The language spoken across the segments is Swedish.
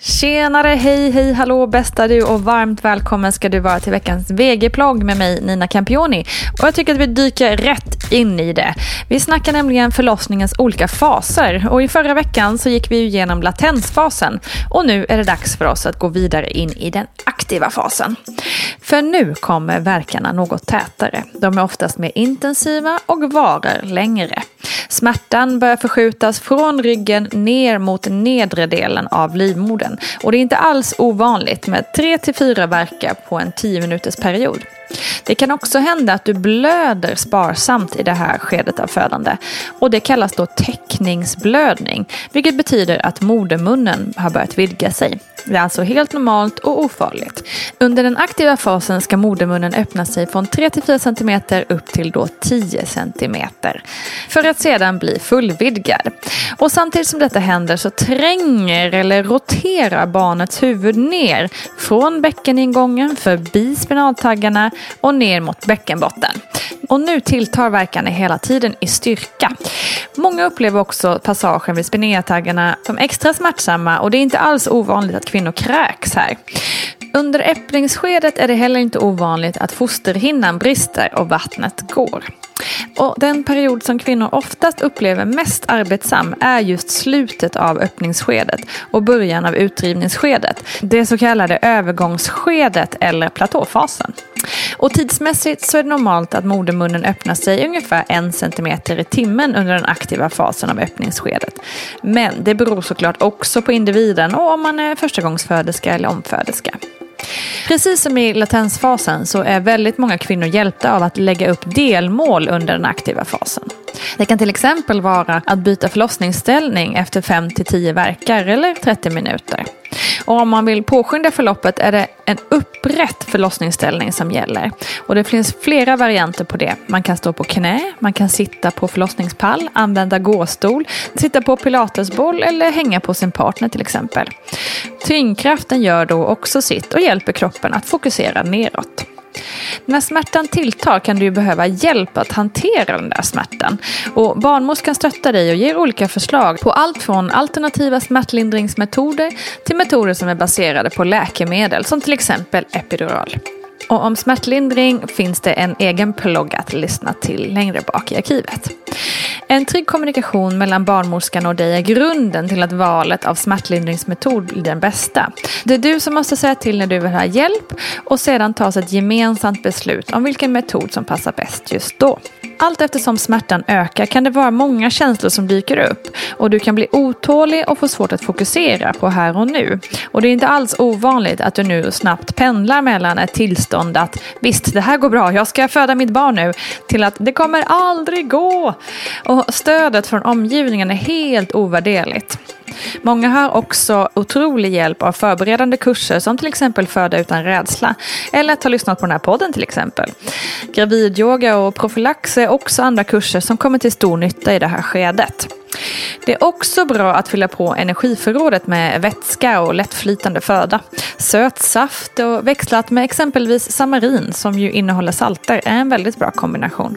Tjenare, hej, hej, hallå bästa du och varmt välkommen ska du vara till veckans VG-plogg med mig Nina Campioni. Och jag tycker att vi dyker rätt in i det. Vi snackar nämligen förlossningens olika faser och i förra veckan så gick vi igenom latensfasen och nu är det dags för oss att gå vidare in i den aktiva fasen. För nu kommer verkarna något tätare. De är oftast mer intensiva och varar längre. Smärtan börjar förskjutas från ryggen ner mot nedre delen av livmodern och det är inte alls ovanligt med 3-4 verkar på en 10 minuters period. Det kan också hända att du blöder sparsamt i det här skedet av födande och det kallas då täckningsblödning, vilket betyder att modermunnen har börjat vidga sig. Det är alltså helt normalt och ofarligt. Under den aktiva fasen ska modermunnen öppna sig från 3-4 cm upp till då 10 cm för att sedan bli fullvidgad. Och samtidigt som detta händer så tränger eller roterar barnets huvud ner från bäckeningången förbi spinaltaggarna och ner mot bäckenbotten. Och nu tilltar verkarna hela tiden i styrka. Många upplever också passagen vid spineataggarna som extra smärtsamma och det är inte alls ovanligt att kvinnor kräks här. Under äpplingsskedet är det heller inte ovanligt att fosterhinnan brister och vattnet går. Och den period som kvinnor oftast upplever mest arbetsam är just slutet av öppningsskedet och början av utdrivningsskedet. Det så kallade övergångsskedet eller platåfasen. Och tidsmässigt så är det normalt att modermunnen öppnar sig ungefär en centimeter i timmen under den aktiva fasen av öppningsskedet. Men det beror såklart också på individen och om man är förstagångsföderska eller omföderska. Precis som i latensfasen så är väldigt många kvinnor hjälpta av att lägga upp delmål under den aktiva fasen. Det kan till exempel vara att byta förlossningsställning efter 5-10 verkar eller 30 minuter. Och om man vill påskynda förloppet är det en upprätt förlossningsställning som gäller. Och det finns flera varianter på det. Man kan stå på knä, man kan sitta på förlossningspall, använda gåstol, sitta på pilatesboll eller hänga på sin partner till exempel. Tyngdkraften gör då också sitt och hjälper kroppen att fokusera neråt. När smärtan tilltar kan du behöva hjälp att hantera den där smärtan. Och barnmorskan stöttar dig och ger olika förslag på allt från alternativa smärtlindringsmetoder till metoder som är baserade på läkemedel som till exempel epidural. Och om smärtlindring finns det en egen plogg att lyssna till längre bak i arkivet. En trygg kommunikation mellan barnmorskan och dig är grunden till att valet av smärtlindringsmetod blir den bästa. Det är du som måste säga till när du vill ha hjälp och sedan tas ett gemensamt beslut om vilken metod som passar bäst just då. Allt eftersom smärtan ökar kan det vara många känslor som dyker upp och du kan bli otålig och få svårt att fokusera på här och nu. Och det är inte alls ovanligt att du nu snabbt pendlar mellan ett tillstånd att visst, det här går bra, jag ska föda mitt barn nu, till att det kommer aldrig gå. Och stödet från omgivningen är helt ovärderligt. Många har också otrolig hjälp av förberedande kurser som till exempel Föda utan rädsla eller att ha lyssnat på den här podden till exempel. Gravidyoga och profylax är också andra kurser som kommer till stor nytta i det här skedet. Det är också bra att fylla på energiförrådet med vätska och lättflytande föda. Söt saft och växlat med exempelvis samarin som ju innehåller salter är en väldigt bra kombination.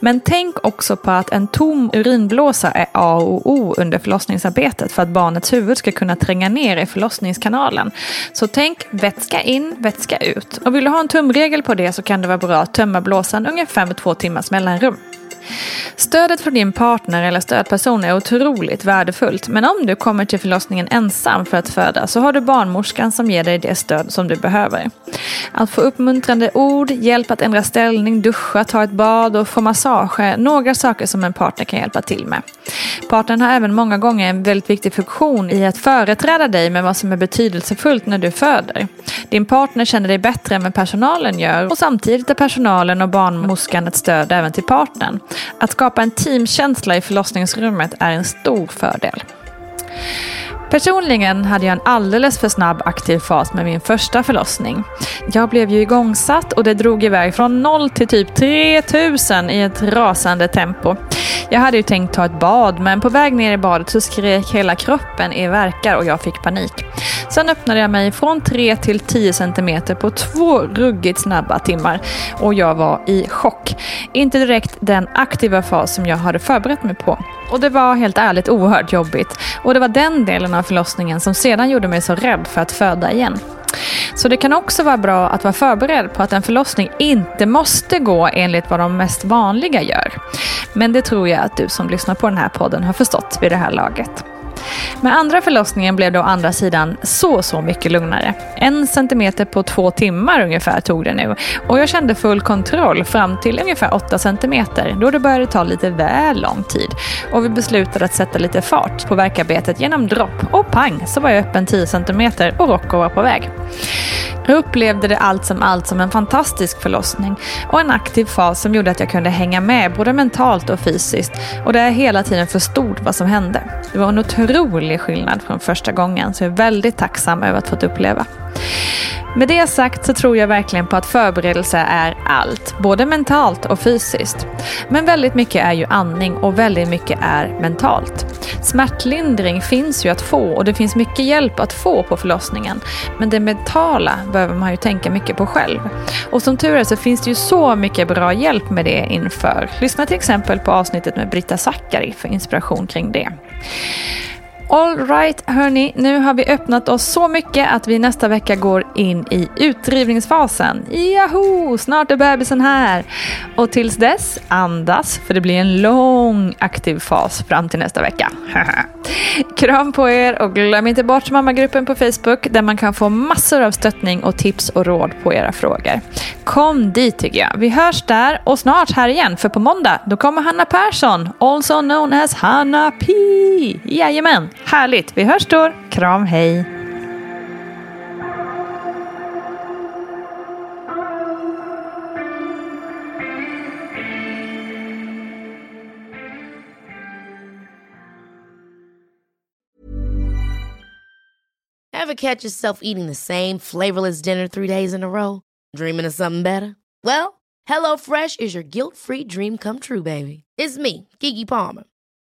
Men tänk också på att en tom urinblåsa är A och O under förlossningsarbetet för att barnets huvud ska kunna tränga ner i förlossningskanalen. Så tänk vätska in, vätska ut. Och vill du ha en tumregel på det så kan det vara bra att tömma blåsan ungefär med två timmars mellanrum. Stödet från din partner eller stödperson är otroligt värdefullt. Men om du kommer till förlossningen ensam för att föda så har du barnmorskan som ger dig det stöd som du behöver. Att få uppmuntrande ord, hjälp att ändra ställning, duscha, ta ett bad och få massage är några saker som en partner kan hjälpa till med. Partnern har även många gånger en väldigt viktig funktion i att företräda dig med vad som är betydelsefullt när du föder. Din partner känner dig bättre än vad personalen gör och samtidigt är personalen och barnmorskan ett stöd även till partnern. Att skapa en teamkänsla i förlossningsrummet är en stor fördel. Personligen hade jag en alldeles för snabb aktiv fas med min första förlossning. Jag blev ju igångsatt och det drog iväg från 0 till typ 3000 i ett rasande tempo. Jag hade ju tänkt ta ett bad men på väg ner i badet så skrek hela kroppen i verkar och jag fick panik. Sen öppnade jag mig från 3 till 10 cm på två ruggigt snabba timmar och jag var i chock. Inte direkt den aktiva fas som jag hade förberett mig på. Och det var helt ärligt oerhört jobbigt. Och det var den delen av förlossningen som sedan gjorde mig så rädd för att föda igen. Så det kan också vara bra att vara förberedd på att en förlossning inte måste gå enligt vad de mest vanliga gör. Men det tror jag att du som lyssnar på den här podden har förstått vid det här laget. Med andra förlossningen blev det å andra sidan så, så mycket lugnare. En centimeter på två timmar ungefär tog det nu och jag kände full kontroll fram till ungefär åtta centimeter då det började ta lite väl lång tid och vi beslutade att sätta lite fart på verkarbetet genom dropp och pang så var jag öppen 10 centimeter och Rocco var på väg. Jag upplevde det allt som allt som en fantastisk förlossning och en aktiv fas som gjorde att jag kunde hänga med både mentalt och fysiskt och där jag hela tiden förstod vad som hände. Det var en otrolig skillnad från första gången så jag är väldigt tacksam över att fått uppleva. Med det sagt så tror jag verkligen på att förberedelse är allt, både mentalt och fysiskt. Men väldigt mycket är ju andning och väldigt mycket är mentalt. Smärtlindring finns ju att få och det finns mycket hjälp att få på förlossningen. Men det mentala behöver man ju tänka mycket på själv. Och som tur är så finns det ju så mycket bra hjälp med det inför. Lyssna till exempel på avsnittet med Britta Zackari för inspiration kring det. Alright hörni, nu har vi öppnat oss så mycket att vi nästa vecka går in i utdrivningsfasen. Yahoo! Snart är bebisen här. Och tills dess, andas för det blir en lång aktiv fas fram till nästa vecka. Kram på er och glöm inte bort mammagruppen på Facebook där man kan få massor av stöttning och tips och råd på era frågor. Kom dit tycker jag. Vi hörs där och snart här igen för på måndag då kommer Hanna Persson, also known as Hanna P. Jajamän, härligt. Vi hörs då. Kram, hej. Ever catch yourself eating the same flavorless dinner three days in a row? Dreaming of something better? Well, HelloFresh is your guilt-free dream come true, baby. It's me, Gigi Palmer.